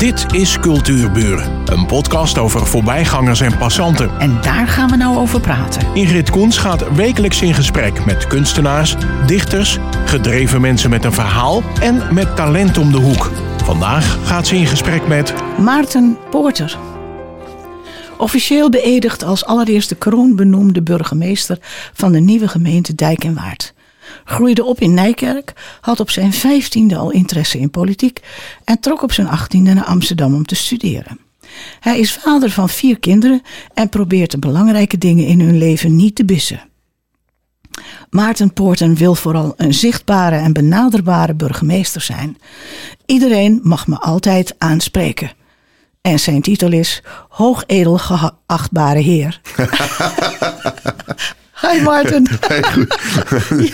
Dit is Cultuurburen, een podcast over voorbijgangers en passanten. En daar gaan we nou over praten. Ingrid Koens gaat wekelijks in gesprek met kunstenaars, dichters, gedreven mensen met een verhaal en met talent om de hoek. Vandaag gaat ze in gesprek met Maarten Poorter. Officieel beëdigd als allereerste kroonbenoemde burgemeester van de nieuwe gemeente Dijk en Waard. Groeide op in Nijkerk, had op zijn vijftiende al interesse in politiek en trok op zijn achttiende naar Amsterdam om te studeren. Hij is vader van vier kinderen en probeert de belangrijke dingen in hun leven niet te bissen. Maarten Poorten wil vooral een zichtbare en benaderbare burgemeester zijn. Iedereen mag me altijd aanspreken. En zijn titel is Hoogedel geachtbare heer. Hi Maarten. Hey, goed.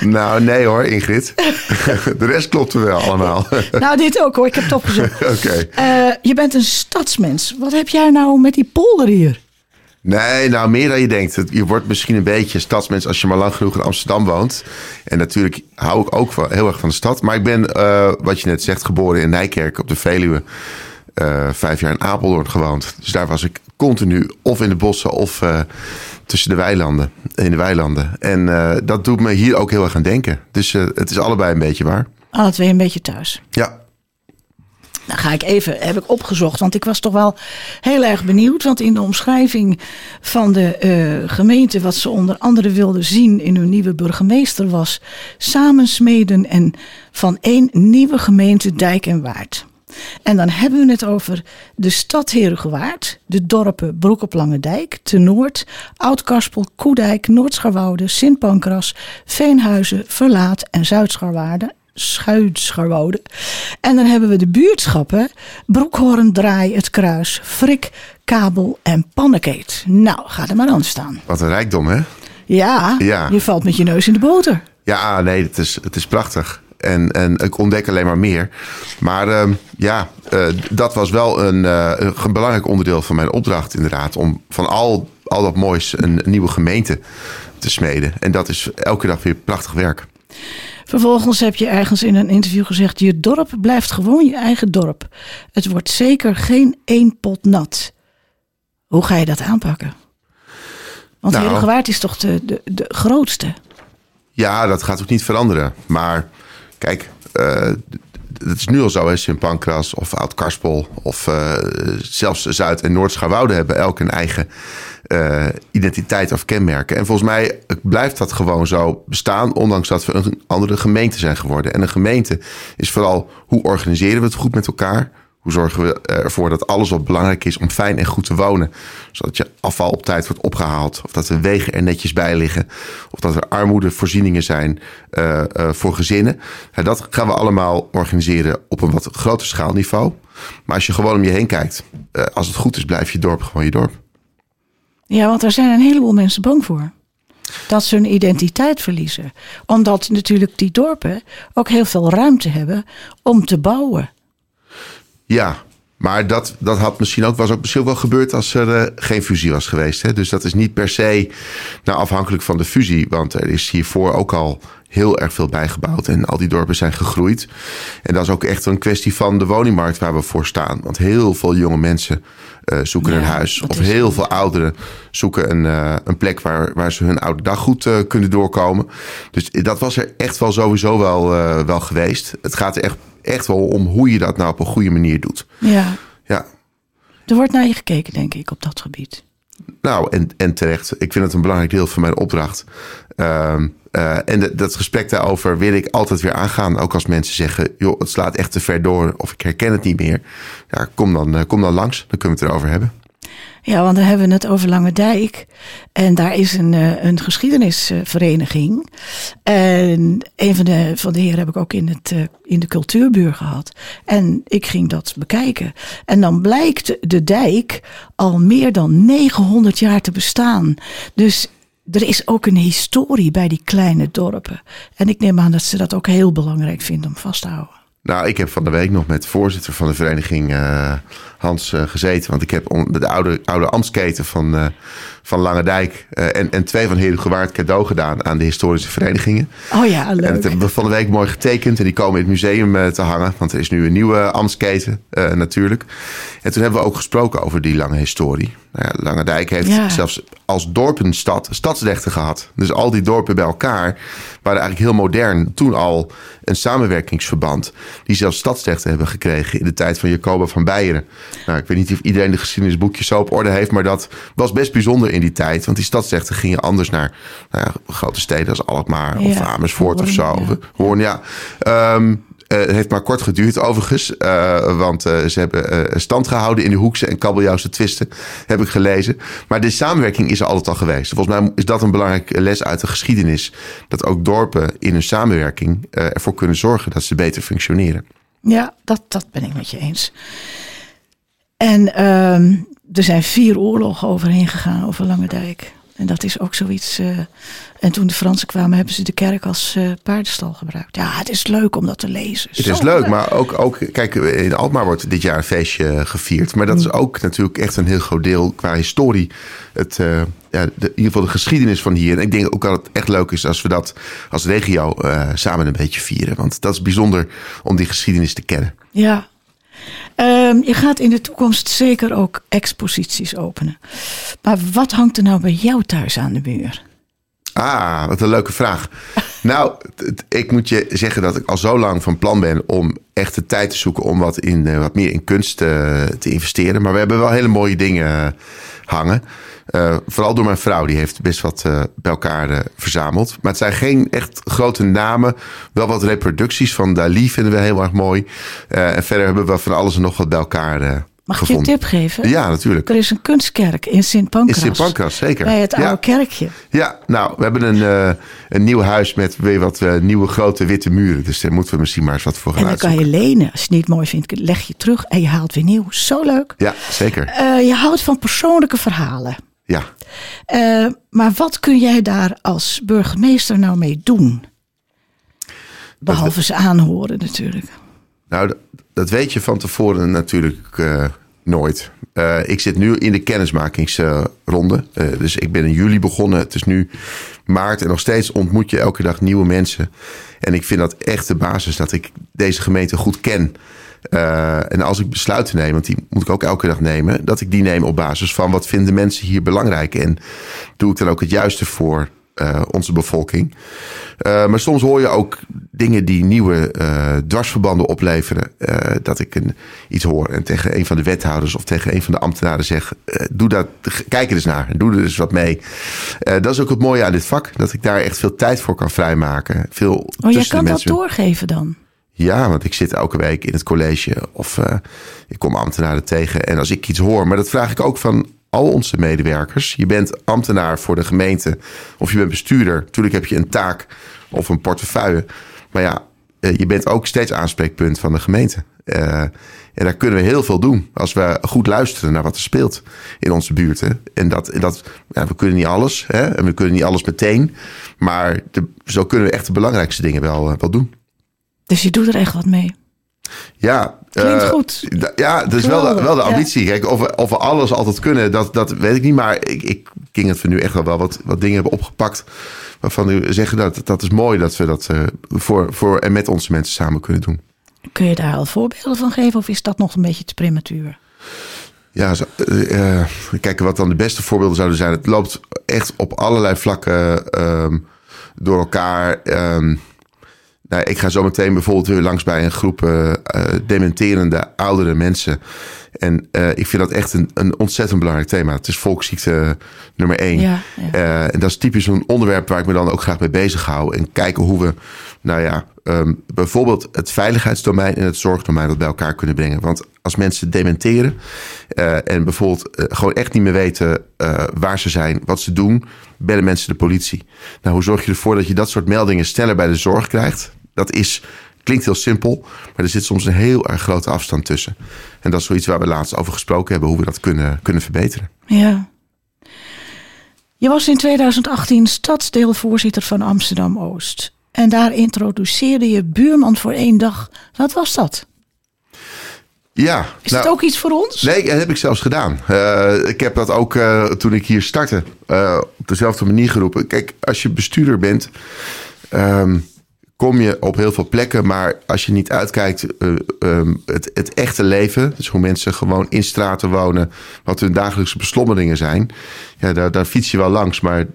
nou, nee hoor, Ingrid. De rest klopt er wel allemaal. nou, dit ook hoor, ik heb het opgezocht. Oké. Eh, je bent een stadsmens. Wat heb jij nou met die polder hier? Nee, nou meer dan je denkt. Je wordt misschien een beetje stadsmens als je maar lang genoeg in Amsterdam woont. En natuurlijk hou ik ook wel heel erg van de stad. Maar ik ben, eh, wat je net zegt, geboren in Nijkerk op de Veluwe. Eh, vijf jaar in Apeldoorn gewoond. Dus daar was ik continu of in de bossen of uh, tussen de weilanden, in de weilanden. En uh, dat doet me hier ook heel erg aan denken. Dus het is allebei een beetje waar. Alle twee een beetje thuis. Ja. Dan ga ik even, heb ik opgezocht, want ik was toch wel heel erg benieuwd. Want in de omschrijving van de gemeente, wat ze onder andere wilden zien in hun nieuwe burgemeester, was samensmeden en van één nieuwe gemeente Dijk en Waard. En dan hebben we het over de stad Herugewaard, de dorpen Broek op Lange Dijk, Te Noord, Oud-Karspel, Koedijk, Noordscharwoude, Sint Pancras, Veenhuizen, Verlaat en Zuid-Scharwaarde. Schuitscharwoude. En dan hebben we de buurtschappen Broekhoorn, Draai, Het Kruis, Frik, Kabel en Pannekeet. Nou, ga er maar aan staan. Wat een rijkdom, hè? Ja, Ja. je valt met je neus in de boter. Ja, nee, het is, het is prachtig. En, en ik ontdek alleen maar meer. Maar uh, ja, uh, dat was wel een, uh, een, belangrijk onderdeel van mijn opdracht, inderdaad. Om van al, al dat moois een, een, nieuwe gemeente te smeden. En dat is elke dag weer prachtig werk. Vervolgens heb je ergens in een interview gezegd: Je dorp blijft gewoon je eigen dorp. Het wordt zeker geen één pot nat. Hoe ga je dat aanpakken? Want nou, Heerlijke is toch de, de, de grootste? Ja, dat gaat ook niet veranderen. Maar Kijk, uh, het is nu al zo, hè, Sint Pancras of Oud-Karspel of uh, zelfs Zuid- en Noord-Scharwoude hebben elk een eigen uh, identiteit of kenmerken. En volgens mij blijft dat gewoon zo bestaan, ondanks dat we een andere gemeente zijn geworden. En een gemeente is vooral hoe organiseren we het goed met elkaar? Hoe zorgen we ervoor dat alles wat belangrijk is om fijn en goed te wonen? Zodat je afval op tijd wordt opgehaald. Of dat de wegen er netjes bij liggen. Of dat er armoedevoorzieningen zijn uh, uh, voor gezinnen. Dat gaan we allemaal organiseren op een wat groter schaalniveau. Maar als je gewoon om je heen kijkt. Uh, als het goed is, blijf je dorp gewoon je dorp. Ja, want daar zijn een heleboel mensen bang voor. Dat ze hun identiteit verliezen. Omdat natuurlijk die dorpen ook heel veel ruimte hebben om te bouwen. Ja, maar dat, dat had misschien ook, was ook misschien wel gebeurd als er uh, geen fusie was geweest. Hè? Dus dat is niet per se nou, afhankelijk van de fusie. Want er is hiervoor ook al heel erg veel bijgebouwd. En al die dorpen zijn gegroeid. En dat is ook echt een kwestie van de woningmarkt waar we voor staan. Want heel veel jonge mensen uh, zoeken Ja, een huis. Of heel veel ouderen zoeken een, uh, een plek waar, waar ze hun oude dag goed uh, kunnen doorkomen. Dus dat was er echt wel sowieso wel, wel geweest. Het gaat er echt, echt wel om hoe je dat nou op een goede manier doet. Ja, Ja. er wordt naar je gekeken, denk ik, op dat gebied. Nou, en, en terecht. Ik vind het een belangrijk deel van mijn opdracht. Um, uh, en de, dat gesprek daarover wil ik altijd weer aangaan. Ook als mensen zeggen, joh, het slaat echt te ver door. Of ik herken het niet meer. Ja, kom dan, uh, kom dan langs. Dan kunnen we het erover hebben. Ja, want dan hebben we het over Lange Dijk. En daar is een, uh, een geschiedenisvereniging. En een van de, van de heren heb ik ook in, het, uh, in de cultuurbuur gehad. En ik ging dat bekijken. En dan blijkt de dijk al meer dan 900 jaar te bestaan. Dus er is ook een historie bij die kleine dorpen. En ik neem aan dat ze dat ook heel belangrijk vinden om vast te houden. Nou, ik heb van de week nog met de voorzitter van de vereniging uh, Hans uh, gezeten. Want ik heb de oude, oude ambtsketen van, uh, van Langendijk uh, en, en twee van Heerhugowaard cadeau gedaan aan de historische verenigingen. Oh ja, leuk. En dat hebben we van de week mooi getekend en die komen in het museum uh, te hangen, want er is nu een nieuwe ambtsketen uh, natuurlijk. En toen hebben we ook gesproken over die lange historie. Nou ja, Langendijk heeft ja. zelfs als dorpenstad stadsrechten gehad. Dus al die dorpen bij elkaar waren eigenlijk heel modern. Toen al een samenwerkingsverband. Die zelfs stadsrechten hebben gekregen in de tijd van Jacoba van Beieren. Nou, ik weet niet of iedereen de geschiedenisboekjes zo op orde heeft. Maar dat was best bijzonder in die tijd. Want die stadsrechten gingen anders naar nou ja, grote steden als Alkmaar ja, of Amersfoort of zo. Ja. Hoorn, ja. Um, uh, het heeft maar kort geduurd overigens. Uh, want uh, ze hebben stand gehouden in de Hoekse en kabeljauwse twisten. Heb ik gelezen. Maar de samenwerking is er altijd al geweest. Volgens mij is dat een belangrijke les uit de geschiedenis. Dat ook dorpen in hun samenwerking ervoor kunnen zorgen dat ze beter functioneren. Ja, dat, dat ben ik met je eens. En ehm, er zijn vier oorlogen overheen gegaan over Lange Dijk. En dat is ook zoiets. Uh, en toen de Fransen kwamen, hebben ze de kerk als uh, paardenstal gebruikt. Ja, het is leuk om dat te lezen. Het is leuk, maar ook, ook, kijk, in Alkmaar wordt dit jaar een feestje gevierd. Maar dat is ook natuurlijk echt een heel groot deel qua historie. Het, uh, ja, de, in ieder geval de geschiedenis van hier. En ik denk ook dat het echt leuk is als we dat als regio samen een beetje vieren. Want dat is bijzonder om die geschiedenis te kennen. Ja, Um, je gaat in de toekomst zeker ook exposities openen. Maar wat hangt er nou bij jou thuis aan de muur? Ah, wat een leuke vraag. Nou, ik moet je zeggen dat ik al zo lang van plan ben om echt de tijd te zoeken om wat, in, uh, wat meer in kunst uh, te investeren. Maar we hebben wel hele mooie dingen hangen. Uh, vooral door mijn vrouw, die heeft best wat bij elkaar verzameld. Maar het zijn geen echt grote namen. Wel wat reproducties van Dali vinden we heel erg mooi. en verder hebben we van alles en nog wat bij elkaar Mag gevonden. ik je een tip geven? Ja, natuurlijk. Er is een kunstkerk in Sint Pancras. In Sint Pancras, zeker. Bij het oude kerkje. Ja, nou, we hebben een, een nieuw huis met weer wat nieuwe grote witte muren. Dus daar moeten we misschien maar eens wat voor gaan En dan kan je lenen. Als je het niet mooi vindt, leg je terug en je haalt weer nieuw. Zo leuk. Ja, zeker. je houdt van persoonlijke verhalen. Ja. Maar wat kun jij daar als burgemeester nou mee doen? Behalve ze aanhoren natuurlijk. Nou, dat, weet je van tevoren natuurlijk uh, nooit. Uh, ik zit nu in de kennismakingsronde. dus ik ben in juli begonnen. Het is nu maart en nog steeds ontmoet je elke dag nieuwe mensen. En ik vind dat echt de basis dat ik deze gemeente goed ken. En als ik besluiten neem, want die moet ik ook elke dag nemen, dat ik die neem op basis van wat vinden mensen hier belangrijk en doe ik dan ook het juiste voor uh, onze bevolking. Uh, maar soms hoor je ook dingen die nieuwe dwarsverbanden opleveren. dat ik een, iets hoor en tegen een van de wethouders of tegen een van de ambtenaren zeg: doe dat, kijk er eens naar en doe er eens wat mee. dat is ook het mooie aan dit vak, dat ik daar echt veel tijd voor kan vrijmaken. Veel oh, jij kan dat doorgeven dan? Ja, want ik zit elke week in het college of uh, ik kom ambtenaren tegen. En als ik iets hoor, maar dat vraag ik ook van al onze medewerkers. Je bent ambtenaar voor de gemeente of je bent bestuurder. Natuurlijk heb je een taak of een portefeuille. Maar ja, uh, je bent ook steeds aanspreekpunt van de gemeente. Uh, en daar kunnen we heel veel doen als we goed luisteren naar wat er speelt in onze buurten. En dat, dat ja, we kunnen niet alles hè? en we kunnen niet alles meteen. Maar zo kunnen we echt de belangrijkste dingen wel, wel doen. Dus je doet er echt wat mee. Ja, Klinkt uh, goed. Ja, dat is wel de, wel de ambitie. Ja. Kijk, of we, of we alles altijd kunnen, dat, dat weet ik niet. Maar ik, ik ging het voor nu echt wel, wel wat, wat dingen hebben opgepakt. Waarvan we zeggen dat dat is mooi dat we dat uh, voor, voor en met onze mensen samen kunnen doen. Kun je daar al voorbeelden van geven of is dat nog een beetje te prematuur? Ja, zo, uh, kijk, wat dan de beste voorbeelden zouden zijn. Het loopt echt op allerlei vlakken um, door elkaar. Um, nou, ik ga zo meteen bijvoorbeeld weer langs bij een groep uh, dementerende oudere mensen. En uh, ik vind dat echt een, een ontzettend belangrijk thema. Het is volksziekte nummer één. Ja, ja. Uh, en dat is typisch een onderwerp waar ik me dan ook graag mee bezig hou. En kijken hoe we, nou ja, um, bijvoorbeeld het veiligheidsdomein en het zorgdomein wat bij elkaar kunnen brengen. Want als mensen dementeren uh, en bijvoorbeeld gewoon echt niet meer weten waar ze zijn, wat ze doen, bellen mensen de politie. Nou, hoe zorg je ervoor dat je dat soort meldingen sneller bij de zorg krijgt? Dat is, klinkt heel simpel, maar er zit soms een heel erg grote afstand tussen. En dat is zoiets waar we laatst over gesproken hebben, hoe we dat kunnen, kunnen verbeteren. Ja. Je was in 2018 stadsdeelvoorzitter van Amsterdam Oost. En daar introduceerde je buurman voor één dag. Wat was dat? Ja. Is dat ook iets voor ons? Nee, dat heb ik zelfs gedaan. Uh, ik heb dat ook uh, toen ik hier startte uh, op dezelfde manier geroepen. Kijk, als je bestuurder bent, um, kom je op heel veel plekken. Maar als je niet uitkijkt, um, het, het, echte leven, dus hoe mensen gewoon in straten wonen, wat hun dagelijkse beslommeringen zijn, ja, daar, daar fiets je wel langs. Maar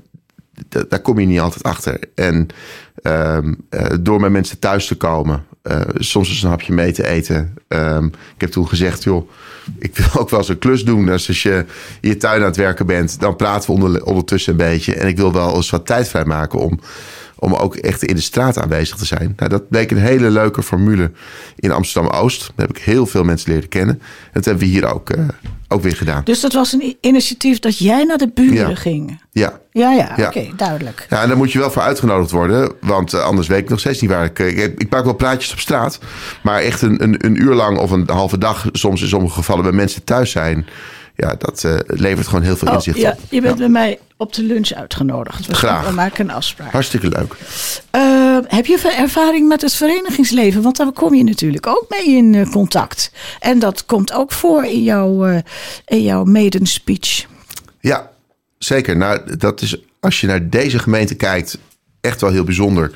daar kom je niet altijd achter. En um, uh, door met mensen thuis te komen, uh, soms eens een hapje mee te eten. Um, ik heb toen gezegd, joh, ik wil ook wel eens een klus doen. Dus als je in je tuin aan het werken bent, dan praten we onder, ondertussen een beetje. En ik wil wel eens wat tijd vrijmaken om om ook echt in de straat aanwezig te zijn. Nou, dat bleek een hele leuke formule in Amsterdam-Oost. Daar heb ik heel veel mensen leren kennen. En dat hebben we hier ook, uh, ook weer gedaan. Dus dat was een initiatief dat jij naar de buren ja. ging? Ja. Ja, ja, ja. oké, okay, duidelijk. Ja, en daar moet je wel voor uitgenodigd worden. Want uh, anders weet ik nog steeds niet waar ik... Ik, ik maak wel praatjes op straat. Maar echt een, een, een uur lang of een halve dag... soms in sommige gevallen bij mensen thuis zijn ja, dat uh, levert gewoon heel veel oh, inzicht ja, op. Je bent bij mij op de lunch uitgenodigd. We Graag. We maken een afspraak. Hartstikke leuk. Uh, heb je ervaring met het verenigingsleven? Want daar kom je natuurlijk ook mee in uh, contact. En dat komt ook voor in jouw, in jouw maiden speech. Ja, zeker. Nou, dat is, als je naar deze gemeente kijkt, echt wel heel bijzonder.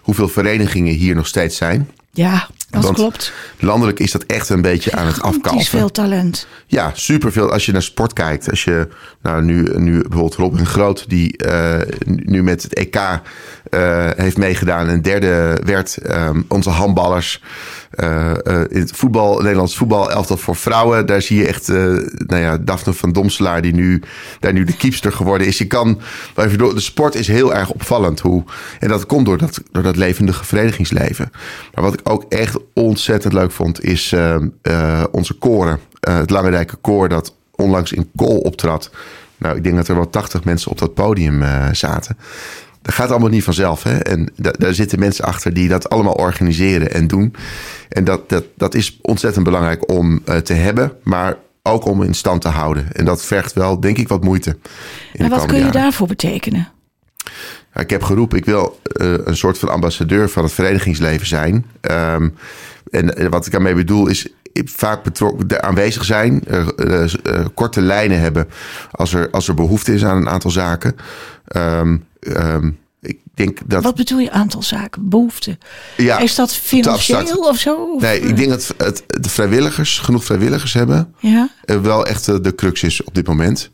Hoeveel verenigingen hier nog steeds zijn. Ja, dat Want klopt. Landelijk is dat echt een beetje aan het afkalven. is veel talent. Ja, superveel. Als je naar sport kijkt. Als je nou, nu, nu bijvoorbeeld Robin Groot, die uh, nu met het EK uh, heeft meegedaan. En derde werd. Um, onze handballers. Uh, in het voetbal, Nederlands voetbal, elftal voor vrouwen. Daar zie je echt, nou ja, Daphne van Domselaar, die nu, daar nu de kiepster geworden is. Je kan, even door, de sport is heel erg opvallend. Hoe, en dat komt door dat, door dat levendige verenigingsleven. Maar wat ik ook echt ontzettend leuk vond, is uh, onze koren. Uh, het Langendijke koor dat onlangs in Kool optrad. Nou, ik denk dat er wel 80 mensen op dat podium uh, zaten. Dat gaat allemaal niet vanzelf. Hè? En da daar zitten mensen achter die dat allemaal organiseren en doen. En dat, dat, dat is ontzettend belangrijk om te hebben. Maar ook om in stand te houden. En dat vergt wel, denk ik, wat moeite. en wat kun je jaren. daarvoor betekenen? Ik heb geroepen, ik wil uh, een soort van ambassadeur van het verenigingsleven zijn. Um, en wat ik daarmee bedoel is vaak betrokken, aanwezig zijn, uh, uh, uh, korte lijnen hebben als er, als er behoefte is aan een aantal zaken. Um, um, ik denk dat. Wat bedoel je aantal zaken? Behoefte? Ja, is dat financieel of zo? Of? Nee, ik denk dat het, de vrijwilligers, genoeg vrijwilligers hebben. Ja. wel echt de crux is op dit moment.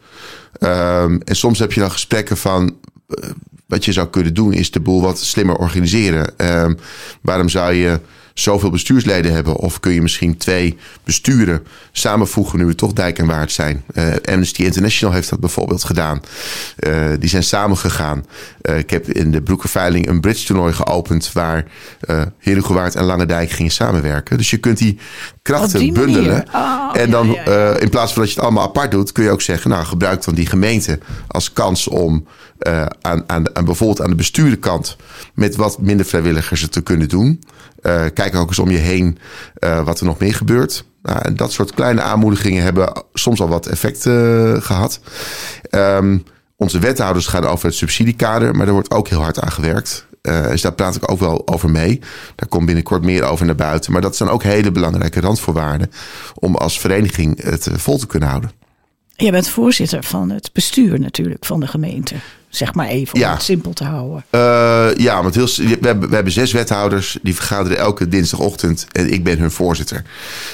Um, en soms heb je dan gesprekken van wat je zou kunnen doen, is de boel wat slimmer organiseren. Um, waarom zou je zoveel bestuursleden hebben? Of kun je misschien twee besturen samenvoegen nu we toch dijk en waard zijn? Uh, Amnesty International heeft dat bijvoorbeeld gedaan. Uh, die zijn samengegaan. Uh, ik heb in de Broekenveiling een bridge toernooi geopend waar uh, Herugewaard en Langendijk gingen samenwerken. Dus je kunt die krachten bundelen. Oh, en dan ja, ja, ja. in plaats van dat je het allemaal apart doet, kun je ook zeggen, nou gebruik dan die gemeente als kans om uh, aan, aan, aan bijvoorbeeld aan de bestuurderkant met wat minder vrijwilligers het te kunnen doen. Uh, kijk ook eens om je heen wat er nog meer gebeurt. Nou, en dat soort kleine aanmoedigingen hebben soms al wat effect gehad. Um, onze wethouders gaan over het subsidiekader, maar daar wordt ook heel hard aan gewerkt. Uh, dus daar praat ik ook wel over mee. Daar komt binnenkort meer over naar buiten. Maar dat zijn ook hele belangrijke randvoorwaarden om als vereniging het vol te kunnen houden. Je bent voorzitter van het bestuur natuurlijk van de gemeente. Zeg maar even om het simpel te houden. Uh, ja, want heel, we, hebben, we hebben zes wethouders. Die vergaderen elke dinsdagochtend. En ik ben hun voorzitter.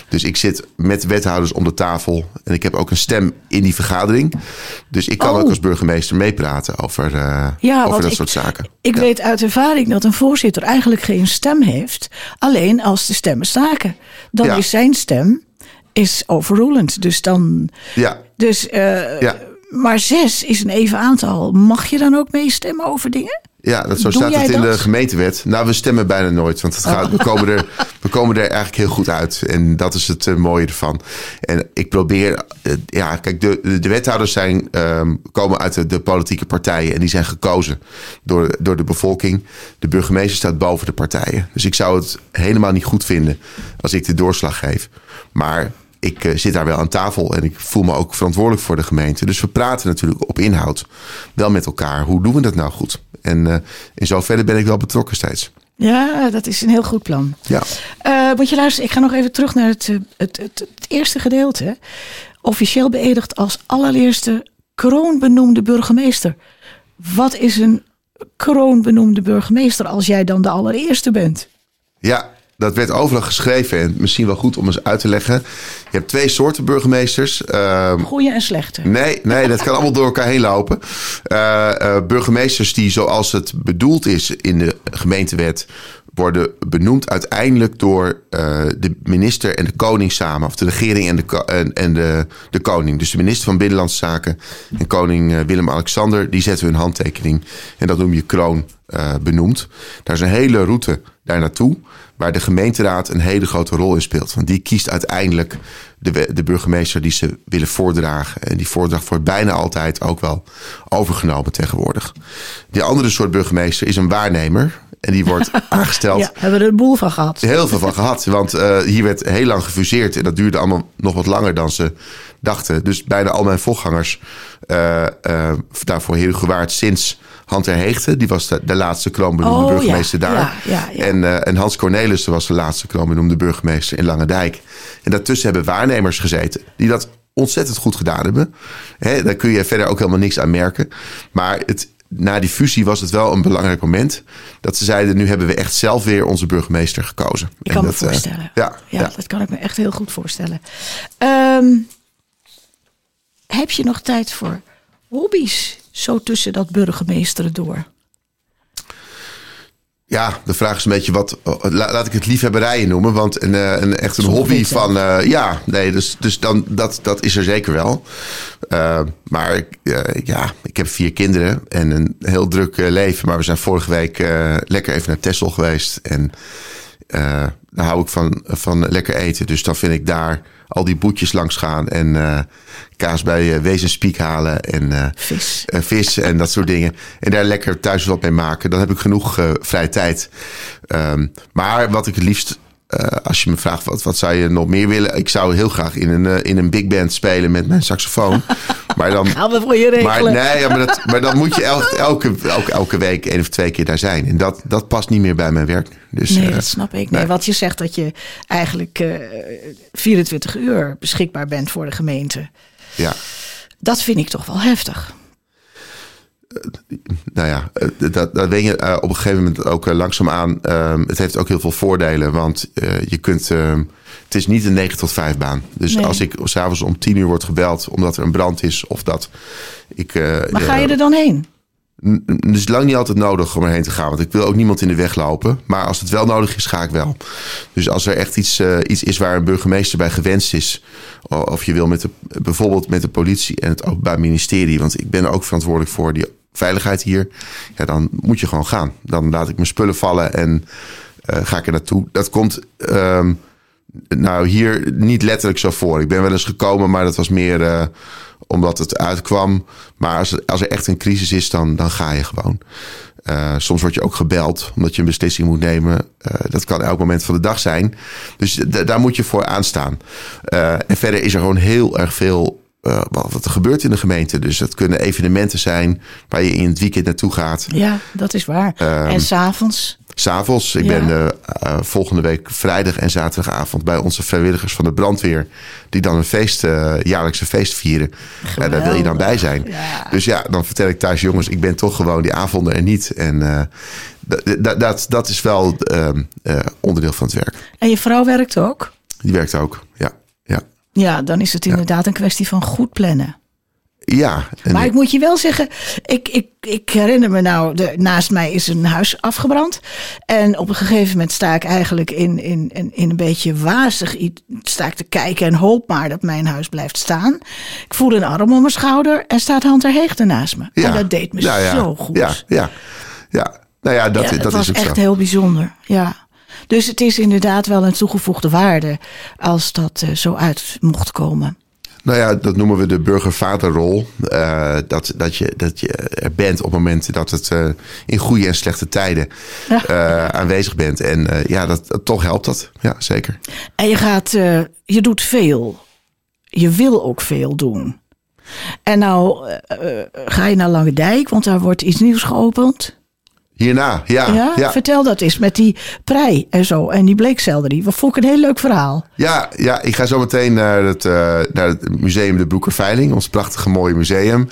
Dus ik zit met wethouders om de tafel. En ik heb ook een stem in die vergadering. Dus ik kan Oh. ook als burgemeester meepraten over, uh, Ja, over dat ik- soort zaken. Ik Ja. weet uit ervaring dat een voorzitter eigenlijk geen stem heeft. Alleen als de stemmen staken. Dan is zijn stem is overrulend. Dus dan. Ja, Dus, eh, Ja. Maar zes is een even aantal. Mag je dan ook meestemmen over dingen? ja dat, zo Doe staat het in dat? de gemeentewet. Nou, we stemmen bijna nooit. Want het gaat, we, komen er, we komen er eigenlijk heel goed uit. En dat is het eh, mooie ervan. En ik probeer... eh, ja, kijk, de, de, de wethouders zijn, ehm, komen uit de, de politieke partijen. En die zijn gekozen door, door de bevolking. De burgemeester staat boven de partijen. Dus ik zou het helemaal niet goed vinden als ik de doorslag geef. Maar ik eh, zit daar wel aan tafel en ik voel me ook verantwoordelijk voor de gemeente. Dus we praten natuurlijk op inhoud wel met elkaar. Hoe doen we dat nou goed? En eh, in zoverre ben ik wel betrokken steeds. Ja, dat is een heel goed plan. Ja. Uh, moet je luisteren, ik ga nog even terug naar het, het, het, het, eerste gedeelte. Officieel beëdigd als allereerste kroonbenoemde burgemeester. Wat is een kroonbenoemde burgemeester als jij dan de allereerste bent? Ja, dat werd overal geschreven en misschien wel goed om eens uit te leggen. Je hebt twee soorten burgemeesters. Uh, Goeie en slechte. Nee, nee, dat kan allemaal door elkaar heen lopen. Uh, uh, burgemeesters die zoals het bedoeld is in de gemeentewet worden benoemd uiteindelijk door uh, de minister en de koning samen. Of de regering en, de, en, en de, de koning. Dus de minister van Binnenlandse Zaken en koning uh, Willem-Alexander... die zetten hun handtekening. En dat noem je kroon uh, benoemd. Daar is een hele route daar naartoe... waar de gemeenteraad een hele grote rol in speelt. Want die kiest uiteindelijk de, de burgemeester die ze willen voordragen. En die voordracht wordt bijna altijd ook wel overgenomen tegenwoordig. Die andere soort burgemeester is een waarnemer... En die wordt aangesteld. Ja, hebben we er een boel van gehad. Heel veel van gehad. Want uh, hier werd heel lang gefuseerd. En dat duurde allemaal nog wat langer dan ze dachten. Dus bijna al mijn voorgangers uh, uh, daarvoor heel gewaard sinds Hunter Heegte. Die was de, de laatste kroonbenoemde Oh, burgemeester ja, daar. ja, ja, ja. En, uh, en Hans Cornelissen was de laatste kroonbenoemde burgemeester in Langendijk. En daartussen hebben waarnemers gezeten. Die dat ontzettend goed gedaan hebben. Hè, daar kun je verder ook helemaal niks aan merken. Maar het, na die fusie was het wel een belangrijk moment. Dat ze zeiden, nu hebben we echt zelf weer onze burgemeester gekozen. Ik En kan me dat, eh, voorstellen. ja, ja, ja. dat kan ik me echt heel goed voorstellen. Ehm, heb je nog tijd voor hobby's? Zo tussen dat burgemeesteren door. Ja, de vraag is een beetje wat. la- laat ik het liefhebberijen noemen. Want een, eh, een, echt een hobby van. eh, ja, nee, dus, dus dan, dat, dat is er zeker wel. Eh, maar ik, eh, ja, ik heb vier kinderen en een heel druk eh, leven. Maar we zijn vorige week eh, lekker even naar Texel geweest. En eh, daar hou ik van, van lekker eten. Dus dan vind ik daar al die boetjes langs gaan. En eh, kaas bij uh, Wezenspiek halen. En eh, Vis. eh, vis en dat soort dingen. En daar lekker thuis wat mee maken. Dan heb ik genoeg eh, vrije tijd. Ehm, maar wat ik het liefst, eh, als je me vraagt wat, wat zou je nog meer willen. Ik zou heel graag in een, eh, in een big band spelen met mijn saxofoon. maar dan, Gaan we voor je maar, nee, ja, maar, dat, maar dan moet je elke, elke, elke, elke week één of twee keer daar zijn. En dat, dat past niet meer bij mijn werk. Dus, Nee, eh, dat snap ik. Nee, nee. Want je zegt dat je eigenlijk eh 24 uur beschikbaar bent voor de gemeente. ja. Dat vind ik toch wel heftig. Nou ja, eh, dat, dat ben je eh, op een gegeven moment ook uh, langzaamaan. Uh, het heeft ook heel veel voordelen, want je kunt. Uh, het is niet een 9 tot 5 baan. Dus Nee. als ik s'avonds om 10 uur word gebeld omdat er een brand is of dat ik. Maar ga je er dan heen? Het is lang niet altijd nodig om erheen te gaan. Want ik wil ook niemand in de weg lopen. Maar als het wel nodig is, ga ik wel. Dus als er echt iets, uh, iets is waar een burgemeester bij gewenst is. Of je wil met de, bijvoorbeeld met de politie en het Openbaar Ministerie. Want ik ben er ook verantwoordelijk voor die veiligheid hier. Ja, dan moet je gewoon gaan. Dan laat ik mijn spullen vallen en uh, ga ik er naartoe. Dat komt um, nou hier niet letterlijk zo voor. Ik ben wel eens gekomen, maar dat was meer uh, omdat het uitkwam. Maar als, als er echt een crisis is, dan, dan ga je gewoon. Uh, soms word je ook gebeld omdat je een beslissing moet nemen. Dat kan elk moment van de dag zijn. Dus daar moet je voor aanstaan. En verder is er gewoon heel erg veel uh, wat er gebeurt in de gemeente. Dus dat kunnen evenementen zijn waar je in het weekend naartoe gaat. Ja, dat is waar. Um, en s'avonds? S'avonds. Ik Ja. ben uh, uh, volgende week vrijdag en zaterdagavond bij onze vrijwilligers van de brandweer. Die dan een feest, jaarlijkse feest vieren. Ja, daar wil je dan bij zijn. Ja. Dus ja, dan vertel ik thuis, jongens, ik ben toch gewoon die avonden er niet. En dat, dat, dat is wel uh, onderdeel van het werk. En je vrouw werkt ook? Die werkt ook, ja. Ja, dan is het inderdaad een kwestie van goed plannen. ja. Maar ik moet je wel zeggen, ik, ik, ik herinner me nou, de, naast mij is een huis afgebrand. En op een gegeven moment sta ik eigenlijk in, in, in, in een beetje wazig iets. Sta ik te kijken en hoop maar dat mijn huis blijft staan. Ik voel een arm om mijn schouder en staat Hunter Heegte naast me. ja. En dat deed me ja, ja. zo goed. Ja, ja, ja. Nou ja, dat, Ja, het dat was is ook echt zo. heel bijzonder. Ja. Dus het is inderdaad wel een toegevoegde waarde als dat eh, zo uit mocht komen. Nou ja, dat noemen we de burgervaderrol. Uh, dat, dat, je, dat je er bent op momenten dat het uh, in goede en slechte tijden Ja. uh, aanwezig bent. En ja, dat, dat, toch helpt dat. Ja, zeker. En je gaat, eh, je doet veel. Je wil ook veel doen. En nou eh, eh, ga je naar Lange Dijk, want daar wordt iets nieuws geopend. Hierna, ja. Ja? ja. Vertel dat eens met die prei en zo en die bleekselderie. Wat vond ik een heel leuk verhaal. Ja, ja, ik ga zo meteen naar het, eh, naar het museum De Broekerveiling, ons prachtige mooie museum.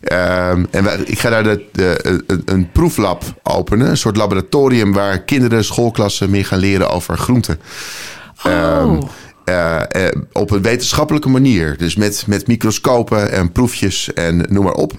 Ehm, en wij- ik ga daar de, de, een, een proeflab openen, een soort laboratorium waar kinderen, schoolklassen meer gaan leren over groenten. Oh. Eh, eh, op een wetenschappelijke manier. Dus met, met microscopen en proefjes en noem maar op.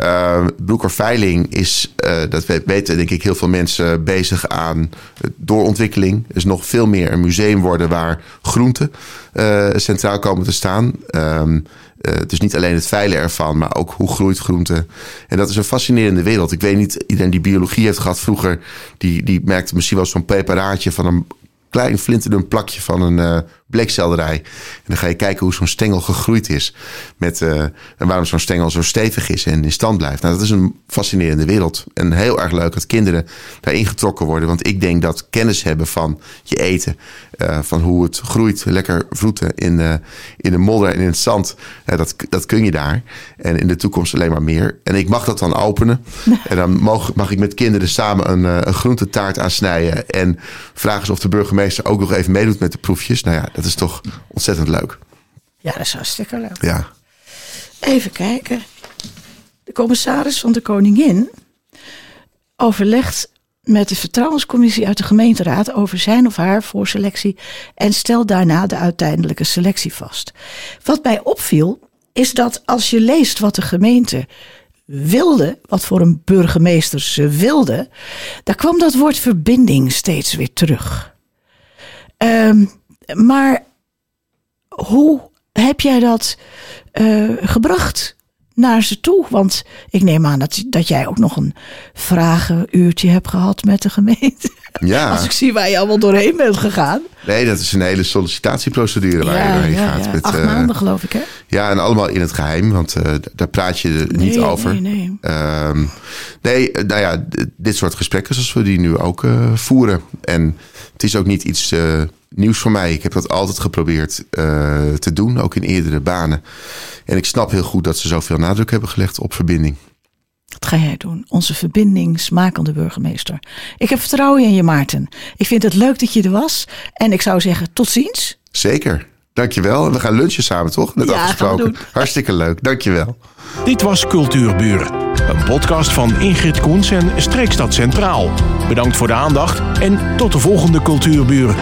Uh, Broekerveiling is, eh, dat we- weten denk ik heel veel mensen, bezig aan doorontwikkeling. Dus nog veel meer een museum worden waar groenten eh, centraal komen te staan. Ehm, eh, dus niet alleen het veilen ervan, maar ook hoe groeit groente. En dat is een fascinerende wereld. Ik weet niet, iedereen die biologie heeft gehad vroeger, die, die merkte misschien wel zo'n preparaatje van een klein flinterdun plakje van een eh bleekselderij. En dan ga je kijken hoe zo'n stengel gegroeid is. Met, eh, en waarom zo'n stengel zo stevig is en in stand blijft. Nou, dat is een fascinerende wereld. En heel erg leuk dat kinderen daarin getrokken worden. Want ik denk dat kennis hebben van je eten. eh, van hoe het groeit. Lekker vroeten in, eh, in de modder en in het zand. dat, dat kun je daar. En in de toekomst alleen maar meer. En ik mag dat dan openen. En dan mag, mag ik met kinderen samen een, een groentetaart aansnijden. En vragen ze of de burgemeester ook nog even meedoet met de proefjes. Nou ja, dat is toch ontzettend leuk. Ja, dat is hartstikke leuk. Ja. Even kijken. De commissaris van de Koningin overlegt met de vertrouwenscommissie uit de gemeenteraad over zijn of haar voorselectie en stelt daarna de uiteindelijke selectie vast. Wat mij opviel is dat als je leest wat de gemeente wilde, wat voor een burgemeester ze wilde, daar kwam dat woord verbinding steeds weer terug. Ehm, maar hoe heb jij dat eh, gebracht naar ze toe? Want ik neem aan dat, dat jij ook nog een vragenuurtje hebt gehad met de gemeente. Ja. Als ik zie waar je allemaal doorheen bent gegaan. Nee, dat is een hele sollicitatieprocedure waar je doorheen gaat. Met, Acht eh, maanden geloof ik hè? Ja, en allemaal in het geheim, want eh, daar praat je er niet Nee, over. nee, nee. Ehm, nee, eh, nou ja, dit soort gesprekken zoals we die nu ook voeren. En het is ook niet iets nieuws voor mij. Ik heb dat altijd geprobeerd eh, te doen, ook in eerdere banen. En ik snap heel goed dat ze zoveel nadruk hebben gelegd op verbinding. Wat ga jij doen? Onze verbindingsmakende burgemeester. Ik heb vertrouwen in je Maarten. Ik vind het leuk dat je er was. En ik zou zeggen tot ziens. Zeker. Dankjewel. En we gaan lunchen samen, toch? Net Ja, gaan we afgesproken. doen. Hartstikke leuk. Dankjewel. Dit was Cultuurburen, een podcast van Ingrid Koens en Streekstad Centraal. Bedankt voor de aandacht en tot de volgende Cultuurburen.